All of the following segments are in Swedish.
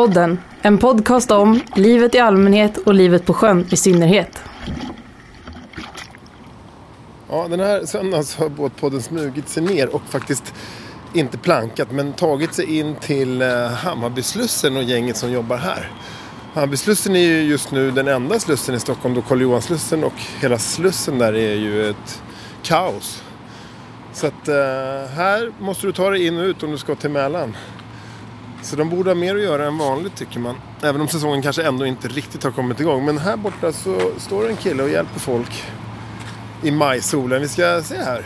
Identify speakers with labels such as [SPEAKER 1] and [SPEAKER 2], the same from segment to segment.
[SPEAKER 1] Sjöpodden. en podcast om livet i allmänhet och livet på sjön i synnerhet.
[SPEAKER 2] Ja, den här söndagen så har Båtpodden smugit sig ner och faktiskt inte plankat men tagit sig in till eh, Hammarbyslussen och gänget som jobbar här. Hammarbyslussen är ju just nu den enda slussen i Stockholm då Karl Johanslussen och hela slussen där är ju ett kaos. Så att eh, här måste du ta dig in och ut om du ska till Mälaren. Så de borde ha mer att göra än vanligt tycker man. Även om säsongen kanske ändå inte riktigt har kommit igång. Men här borta så står en kille och hjälper folk i majsolen. Vi ska se här.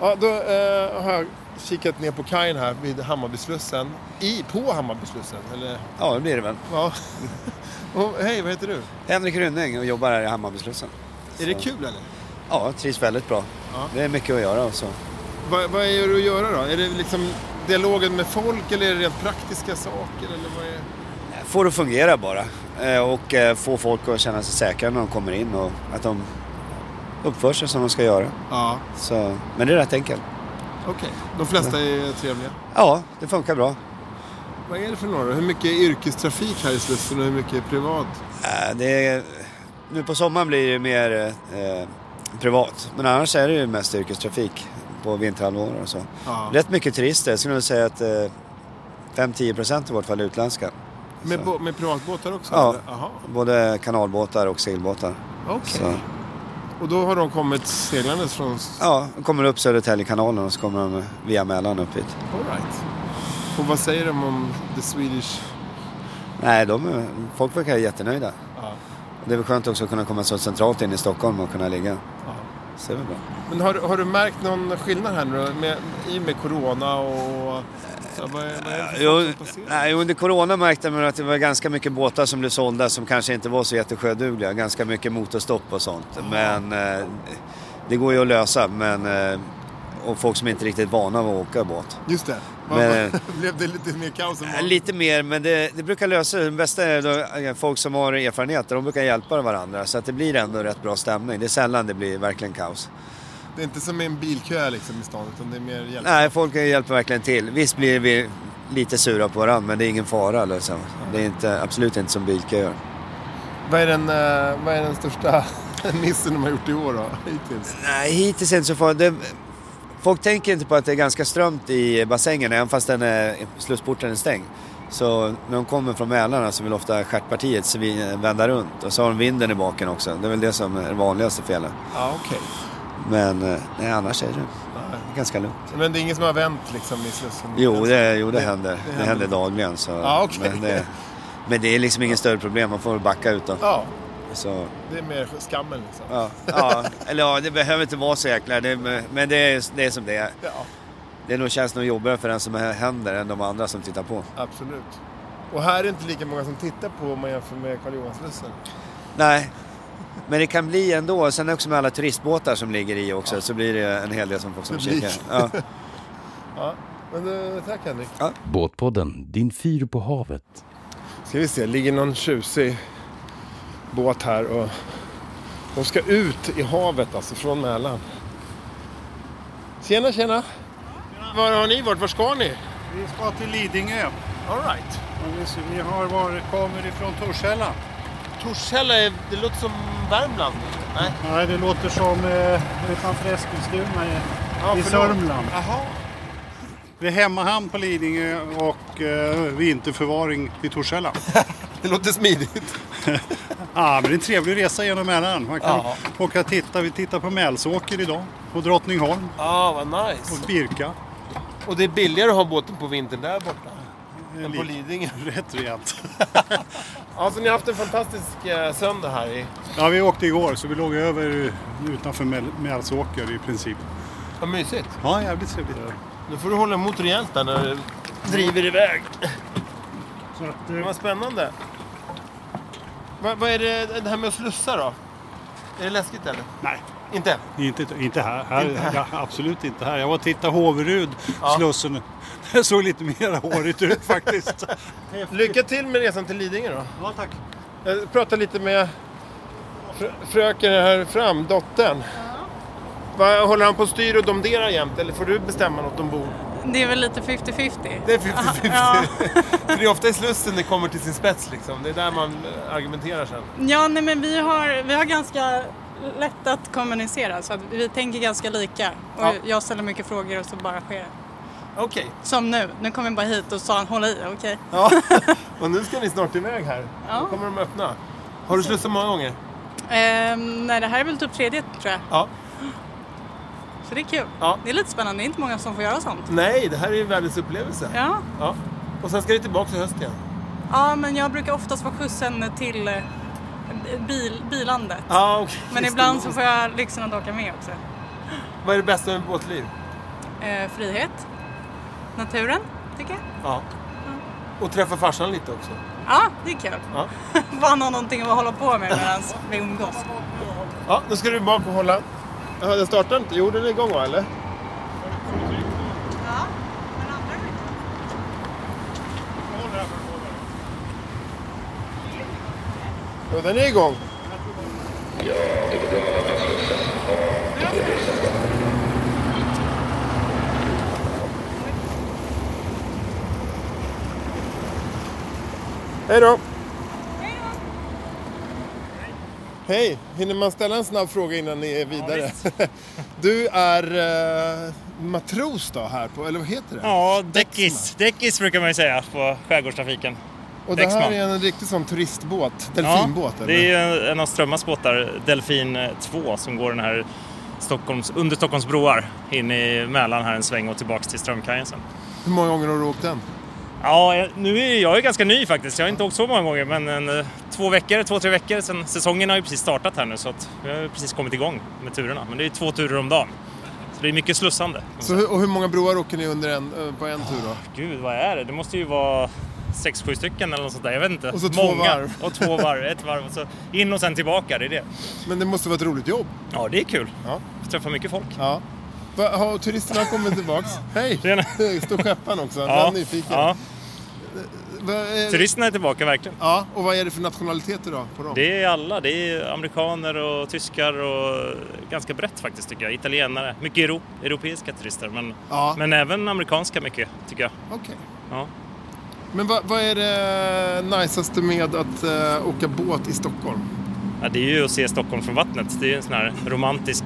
[SPEAKER 2] Ja, då eh, har jag kikat ner på kajen här vid Hammarbyslussen. I, på Hammarbyslussen, eller?
[SPEAKER 3] Ja, det blir det väl.
[SPEAKER 2] Ja. och, hej, vad heter du?
[SPEAKER 3] Henrik Rynning och jobbar här i Hammarbyslussen.
[SPEAKER 2] Är det kul eller?
[SPEAKER 3] Ja, jag trivs väldigt bra.
[SPEAKER 2] Ja.
[SPEAKER 3] Det är mycket att göra och så.
[SPEAKER 2] Vad, vad är det att göra då? Är det liksom dialogen med folk eller är det rent praktiska saker? Eller vad är...
[SPEAKER 3] Få det att fungera bara. Eh, Och eh, få folk att känna sig säkra när de kommer in och att de uppför sig som de ska göra.
[SPEAKER 2] Ja,
[SPEAKER 3] Så, men det är rätt enkelt.
[SPEAKER 2] okej. De flesta är trevliga.
[SPEAKER 3] Ja, det funkar bra.
[SPEAKER 2] Vad är det för några? Hur mycket är yrkestrafik här i Slussen och hur mycket är privat?
[SPEAKER 3] Eh, Det är, nu på sommaren blir det mer eh, privat. Men annars är det ju mest yrkestrafik på vinterhalvåret och så.
[SPEAKER 2] Ja.
[SPEAKER 3] Rätt mycket turister. Jag skulle nog säga att eh, 5-10 procent i vart fall är utländska.
[SPEAKER 2] Med, bo- med privatbåtar också?
[SPEAKER 3] Ja. Både kanalbåtar och segelbåtar.
[SPEAKER 2] okej.
[SPEAKER 3] Så,
[SPEAKER 2] Och då har de kommit seglandes från...
[SPEAKER 3] ja, de kommer upp Södertäljekanalen och så kommer de via Mälaren upp hit.
[SPEAKER 2] All right. Och vad säger de om the Swedish...
[SPEAKER 3] Nej, de, folk verkar jättenöjda.
[SPEAKER 2] Ja.
[SPEAKER 3] Det är väl skönt också att kunna komma så centralt in i Stockholm och kunna ligga.
[SPEAKER 2] Ja.
[SPEAKER 3] Så det är bra.
[SPEAKER 2] Men har, har du märkt någon skillnad här nu? Med, i och med Corona och... Så, vad, är, vad är det
[SPEAKER 3] Jo, nej, under Corona märkte man att det var ganska mycket båtar som blev sålda som kanske inte var så jättesjödugliga. Ganska mycket motorstopp och sånt. Men eh, det går ju att lösa. Men, eh, och folk som inte är riktigt vana vid att åka båt.
[SPEAKER 2] Just det.
[SPEAKER 3] Men-
[SPEAKER 2] Blev det lite mer kaos än
[SPEAKER 3] Eh,
[SPEAKER 2] vanligt?
[SPEAKER 3] Lite mer, men det, det brukar lösa sig. Det bästa är då, eh, folk som har erfarenheter. De brukar hjälpa varandra. Så att det blir ändå rätt bra stämning. Det är sällan det blir verkligen kaos.
[SPEAKER 2] Det är inte som en bilkö liksom i stan utan det är mer hjälp.
[SPEAKER 3] Nej, folk hjälper verkligen till. Visst blir vi lite sura på varandra, men det är ingen fara. Liksom. Det är inte, absolut inte som bilköer.
[SPEAKER 2] Vad, är den, eh, vad är den största missen de har gjort i år då? Hittills?
[SPEAKER 3] Nej, hittills är det inte så farligt. Folk tänker inte på att det är ganska strömt i bassängen, även fast den är, slussporten är stängd. Så när de kommer från Mälarna så vill ofta stjärtpartiet vända runt. Och så har de vinden i baken också. Det är väl det som är det vanligaste felet.
[SPEAKER 2] Ja, okej.
[SPEAKER 3] Men eh, nej, annars är det ganska lugnt.
[SPEAKER 2] Men det är ingen som har vänt liksom i Slussen?
[SPEAKER 3] Jo, det, jo, det,
[SPEAKER 2] Det-
[SPEAKER 3] händer.
[SPEAKER 2] det händer.
[SPEAKER 3] händer dagligen. Så,
[SPEAKER 2] Ja, okej.
[SPEAKER 3] men, det, men det är liksom ingen större problem. Man får backa ut då.
[SPEAKER 2] Ja,
[SPEAKER 3] Så,
[SPEAKER 2] det är mer skammen liksom.
[SPEAKER 3] ja, ja, eller ja, det behöver inte vara så jäkla. Det, men det är, det är som det är.
[SPEAKER 2] Ja,
[SPEAKER 3] Det är nog, känns nog jobbigare för den som händer än de andra som tittar på.
[SPEAKER 2] absolut. Och här är det inte lika många som tittar på om man jämför med Karl Johanslussen.
[SPEAKER 3] Nej, men det kan bli ändå. Sen också med alla turistbåtar som ligger i också så blir det en hel del som, som
[SPEAKER 2] Publik.
[SPEAKER 3] kikar. Ja.
[SPEAKER 2] Ja, men eh, tack Henrik.
[SPEAKER 4] Båtpodden, din fyr på havet.
[SPEAKER 2] Ska vi se, ligger någon tjusig båt här och de ska ut i havet alltså från Mälaren. Tjena, tjena. Var har ni varit? Var ska ni?
[SPEAKER 5] Vi ska till Lidingö.
[SPEAKER 2] All right.
[SPEAKER 5] Vi- har varit, kommer ifrån Torshälla.
[SPEAKER 2] Torshälla, är- det låter som Värmland. Nej.
[SPEAKER 5] Nej, det låter som eh, utanför Eskilstuna i,
[SPEAKER 2] Ja,
[SPEAKER 5] i. Sörmland.
[SPEAKER 2] Jaha.
[SPEAKER 5] Vi är hemmahamn på Lidingö och eh, vinterförvaring i Torshälla.
[SPEAKER 2] Det låter smidigt.
[SPEAKER 5] Ja, men det är en trevlig resa genom Mälaren. Man kan
[SPEAKER 2] Ja.
[SPEAKER 5] åka och titta. Vi tittar på Mälsåker idag. På Drottningholm
[SPEAKER 2] Ja, vad nice.
[SPEAKER 5] och Birka.
[SPEAKER 2] Och det är billigare att ha båten på vintern där borta. Än på
[SPEAKER 5] Li-
[SPEAKER 2] Lidingö.
[SPEAKER 5] Rätt rejält.
[SPEAKER 2] Alltså ni har haft en fantastisk eh, söndag här i...
[SPEAKER 5] Ja, vi åkte igår så vi låg över utanför Mäl- Mälsåker i princip.
[SPEAKER 2] Vad mysigt.
[SPEAKER 5] Ja, jävligt trevligt.
[SPEAKER 2] Nu får du hålla emot rejält där när du driver iväg.
[SPEAKER 5] Så att, eh,
[SPEAKER 2] Vad spännande. Vad, vad är det, det här med att slussa då? Är det läskigt eller?
[SPEAKER 5] nej,
[SPEAKER 2] Inte?
[SPEAKER 5] Inte, inte här. här,
[SPEAKER 2] Inte här.
[SPEAKER 5] Ja, absolut inte här. Jag var och tittade Håverud,
[SPEAKER 2] Ja.
[SPEAKER 5] Slussen. Det såg lite mer hårigt ut faktiskt.
[SPEAKER 2] Lycka till med resan till Lidingö då.
[SPEAKER 5] Ja, tack.
[SPEAKER 2] Jag pratade lite med frö, fröken här fram, dottern. Vad, håller han på och styr och domderar jämt eller får du bestämma något ombord?
[SPEAKER 6] Det är väl lite 50-50.
[SPEAKER 2] Det är 50-50.
[SPEAKER 6] Ja.
[SPEAKER 2] För det är ofta i Slussen det kommer till sin spets liksom. Det är där man argumenterar sen.
[SPEAKER 6] Ja, nej men vi har, vi har ganska lätt att kommunicera så att vi tänker ganska lika. Och
[SPEAKER 2] Ja.
[SPEAKER 6] jag ställer mycket frågor och så bara sker det.
[SPEAKER 2] Okej.
[SPEAKER 6] Som nu, nu kom jag bara hit och sa han håll i, okej.
[SPEAKER 2] Ja. och nu ska ni snart iväg här.
[SPEAKER 6] Ja.
[SPEAKER 2] Då kommer de öppna. Har du slussat många gånger?
[SPEAKER 6] Ehm, nej, det här är väl typ tredje tror jag.
[SPEAKER 2] Ja.
[SPEAKER 6] Så det är kul.
[SPEAKER 2] Ja.
[SPEAKER 6] Det är lite spännande, det är inte många som får göra sånt.
[SPEAKER 2] Nej, det här är ju världens upplevelse.
[SPEAKER 6] Ja,
[SPEAKER 2] Ja. Och sen ska ni tillbaka till höst igen.
[SPEAKER 6] ja men jag brukar oftast vara skjutsen till eh, bil, bilandet.
[SPEAKER 2] Ja, okej.
[SPEAKER 6] Men ibland så får jag lyxen att åka med också.
[SPEAKER 2] Vad är det bästa med båtliv?
[SPEAKER 6] Eh, frihet. Naturen, tycker jag.
[SPEAKER 2] Ja. Och träffa farsan lite också.
[SPEAKER 6] Ja, det är kul.
[SPEAKER 2] Ja.
[SPEAKER 6] Ha någonting att hålla på med medan vi umgås.
[SPEAKER 2] Ja, nu ska du bak och hålla. Ja, den startar inte. Jo, den är igång va, eller?
[SPEAKER 6] Ja, men andra
[SPEAKER 2] Jo, den är igång. Hej då! Hej! Hinner man ställa en snabb fråga innan ni är vidare? du är eh, matros då här på, eller vad heter det?
[SPEAKER 7] Ja, däckis. Däckis brukar man ju säga på skärgårdstrafiken.
[SPEAKER 2] Och det här är en riktig sån turistbåt, delfinbåt
[SPEAKER 7] ja,
[SPEAKER 2] eller?
[SPEAKER 7] det är en av Strömmas båtar, Delfin 2, som går den här Stockholms, under Stockholms broar in i Mälaren här en sväng och tillbaks till Strömkajen sen.
[SPEAKER 2] Hur många gånger har du åkt den?
[SPEAKER 7] Ja, nu är jag är ganska ny faktiskt. Jag har inte åkt så många gånger, men en, eh, två veckor, två, tre veckor sen säsongen har ju precis startat här nu så att vi har ju precis kommit igång med turerna. Men det är två turer om dagen. Så det är mycket slussande.
[SPEAKER 2] Så, hur- och hur många broar åker ni under en, eh, på en tur då?
[SPEAKER 7] Gud, vad är det? Det måste ju vara sex, sju stycken eller något sånt där. Jag vet inte.
[SPEAKER 2] Och så två
[SPEAKER 7] Många.
[SPEAKER 2] varv.
[SPEAKER 7] Och två varv. Ett varv och så in och sen tillbaka. Det är det.
[SPEAKER 2] Men det måste vara ett roligt jobb.
[SPEAKER 7] Ja, det är kul.
[SPEAKER 2] Ja.
[SPEAKER 7] Träffa mycket folk.
[SPEAKER 2] Ja. Va, har turisterna kommit tillbaks? Hej!
[SPEAKER 7] Tjena.
[SPEAKER 2] Står skepparen också,
[SPEAKER 7] Ja,
[SPEAKER 2] är nyfiken.
[SPEAKER 7] ja.
[SPEAKER 2] Va, är,
[SPEAKER 7] Turisterna är tillbaka verkligen.
[SPEAKER 2] ja, och vad är det för nationaliteter då på dem?
[SPEAKER 7] Det är alla. Det är amerikaner och tyskar och ganska brett faktiskt tycker jag. Italienare. Mycket euro, europeiska turister. Men,
[SPEAKER 2] Ja.
[SPEAKER 7] men även amerikanska mycket tycker jag.
[SPEAKER 2] Okej.
[SPEAKER 7] Ja.
[SPEAKER 2] Men vad, vad är det najsaste med att eh, åka båt i Stockholm?
[SPEAKER 7] Ja, det är ju att se Stockholm från vattnet. Det är ju en sån här romantisk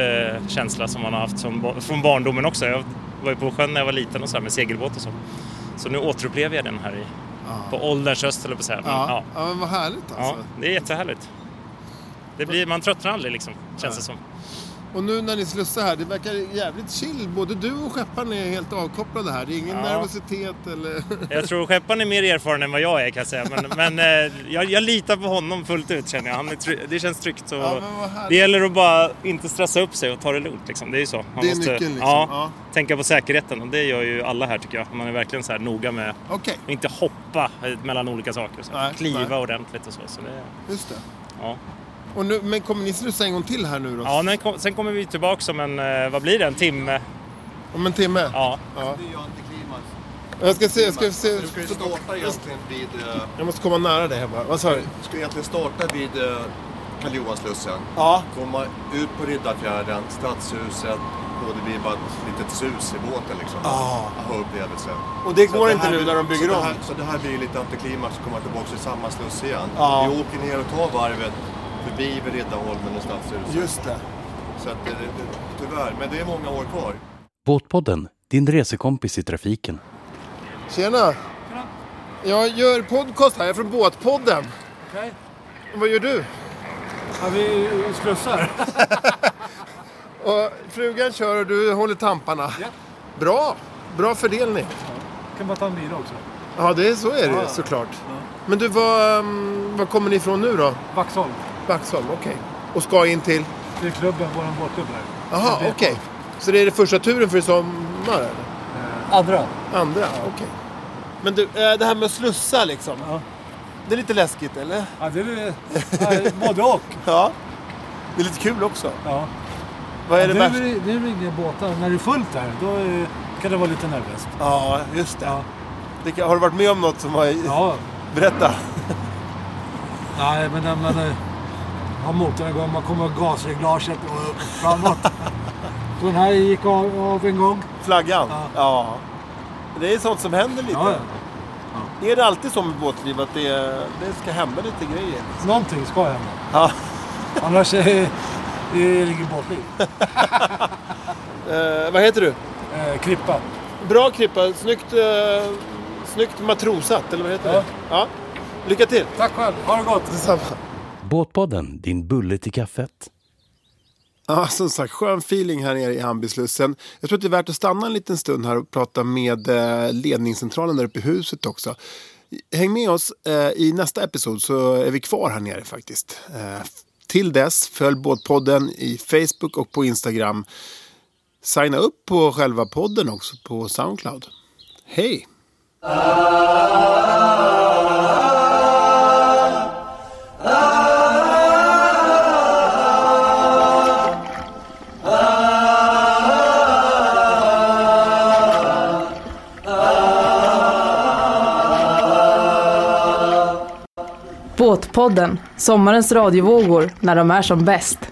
[SPEAKER 7] eh, känsla som man har haft som, från barndomen också. Jag var ju på sjön när jag var liten och så här med segelbåt och så. Så nu återupplever jag den här i, på ålderns höst eller på att säga. Men,
[SPEAKER 2] Ja.
[SPEAKER 7] ja.
[SPEAKER 2] ja. men vad härligt
[SPEAKER 7] Ja,
[SPEAKER 2] alltså.
[SPEAKER 7] det är jättehärligt. Det blir, man tröttnar aldrig liksom, känns det som.
[SPEAKER 2] Och nu när ni slussar här, det verkar jävligt chill. Både du och skepparen är helt avkopplade här. Det är ingen
[SPEAKER 7] Ja.
[SPEAKER 2] nervositet eller...
[SPEAKER 7] Jag tror skepparen är mer erfaren än vad jag är kan jag säga. Men, men eh, jag, jag litar på honom fullt ut känner jag. Han är det känns tryggt. Och
[SPEAKER 2] Ja,
[SPEAKER 7] det gäller att bara inte stressa upp sig och ta det lugnt. Liksom. Det är ju så. Man
[SPEAKER 2] Det är nyckeln, liksom.
[SPEAKER 7] Ja,
[SPEAKER 2] Ja.
[SPEAKER 7] Tänka på säkerheten och det gör ju alla här tycker jag. Man är verkligen så här noga med
[SPEAKER 2] Okej,
[SPEAKER 7] att inte hoppa mellan olika saker. Så.
[SPEAKER 2] Nej,
[SPEAKER 7] Kliva
[SPEAKER 2] nej.
[SPEAKER 7] ordentligt och så. så det,
[SPEAKER 2] just det.
[SPEAKER 7] ja.
[SPEAKER 2] Och nu, men kommer ni slussa en gång till här nu då?
[SPEAKER 7] Ja, men kom, sen kommer vi tillbaka om en, eh, vad blir det, en timme?
[SPEAKER 2] Om en timme?
[SPEAKER 7] Ja.
[SPEAKER 2] Ja.
[SPEAKER 8] Det är ju antiklimax.
[SPEAKER 2] Jag ska se, jag ska se.
[SPEAKER 8] Du ska ju starta egentligen vid... eh,
[SPEAKER 2] Jag måste komma nära dig här bara. Vad sa du?
[SPEAKER 8] Du ska egentligen starta vid eh, Karl Johanslussen.
[SPEAKER 2] Ja.
[SPEAKER 8] Komma ut på Riddarfjärden, Stadshuset och det blir bara ett litet sus i båten liksom.
[SPEAKER 2] Ja.
[SPEAKER 8] Aha-upplevelse.
[SPEAKER 2] Och det går
[SPEAKER 8] det
[SPEAKER 2] inte nu när de bygger
[SPEAKER 8] så det
[SPEAKER 2] om?
[SPEAKER 8] här, Så det här blir lite antiklimax att komma tillbaka till samma sluss igen.
[SPEAKER 2] Ja.
[SPEAKER 8] Vi åker ner och tar varvet förbi vid Riddarholmen och Stadshuset.
[SPEAKER 2] Just det.
[SPEAKER 8] Så att tyvärr, men det är många år kvar.
[SPEAKER 4] Båtpodden, din resekompis i trafiken.
[SPEAKER 2] Tjena! Jag gör podcast här, jag är från Båtpodden.
[SPEAKER 9] Okej.
[SPEAKER 2] Vad gör du?
[SPEAKER 9] Ja, vi slussar.
[SPEAKER 2] Och frugan kör och du håller tamparna.
[SPEAKER 9] Ja.
[SPEAKER 2] Bra! Bra fördelning.
[SPEAKER 9] kan bara ta en bira också.
[SPEAKER 2] Ja, det är, så är det
[SPEAKER 9] Ja, ja.
[SPEAKER 2] såklart. Men du, var, um, var kommer ni ifrån nu då?
[SPEAKER 9] Vaxholm.
[SPEAKER 2] Vaxholm, okej. Och ska in till?
[SPEAKER 9] Det är klubben, vår båtklubb här.
[SPEAKER 2] Jaha,
[SPEAKER 9] Det
[SPEAKER 2] okej. Så det är det första turen för i sommar? Eller?
[SPEAKER 9] Andra.
[SPEAKER 2] Andra, okej. Men du, eh, det här med att slussa liksom.
[SPEAKER 9] Ja.
[SPEAKER 2] Det är lite läskigt, eller?
[SPEAKER 9] Ja, det är ja, både och.
[SPEAKER 2] Ja. Det är lite kul också.
[SPEAKER 9] Ja.
[SPEAKER 2] Vad är det
[SPEAKER 9] nu,
[SPEAKER 2] värsta?
[SPEAKER 9] är det, nu det inga båtar. När det är fullt här, då är, kan det vara lite nervöst.
[SPEAKER 2] Ja, just det.
[SPEAKER 9] Ja.
[SPEAKER 2] det kan, har du varit med om något som har...
[SPEAKER 9] Ja.
[SPEAKER 2] Berätta.
[SPEAKER 9] Nej, men när man, ha motorn igång. Man kommer ha gasreglaget och framåt. Så den här gick av, av en gång.
[SPEAKER 2] Flaggan?
[SPEAKER 9] Ja.
[SPEAKER 2] ja. Det är sånt som händer lite.
[SPEAKER 9] Ja, ja.
[SPEAKER 2] Är det alltid så med båtliv att det, det ska hända lite grejer?
[SPEAKER 9] Någonting ska hända.
[SPEAKER 2] Ja.
[SPEAKER 9] Annars är det inget båtliv.
[SPEAKER 2] Eh, vad heter du?
[SPEAKER 9] Eh, krippa.
[SPEAKER 2] Bra Krippa. Snyggt, eh, snyggt matrosat, eller vad heter
[SPEAKER 9] Ja.
[SPEAKER 2] det? Ja. Lycka till!
[SPEAKER 9] Tack själv. Ha det gott.
[SPEAKER 2] Detsamma.
[SPEAKER 4] Båtpodden, din bulle till kaffet.
[SPEAKER 2] Ja, som sagt, skön feeling här nere i Hammarbyslussen. Jag tror att det är värt att stanna en liten stund här och prata med eh, ledningscentralen där uppe i huset också. Häng med oss eh, i nästa episod så är vi kvar här nere faktiskt. Eh, till dess, följ Båtpodden i Facebook och på Instagram. Signa upp på själva podden också på Soundcloud. Hej!
[SPEAKER 1] Båtpodden, sommarens radiovågor när de är som bäst.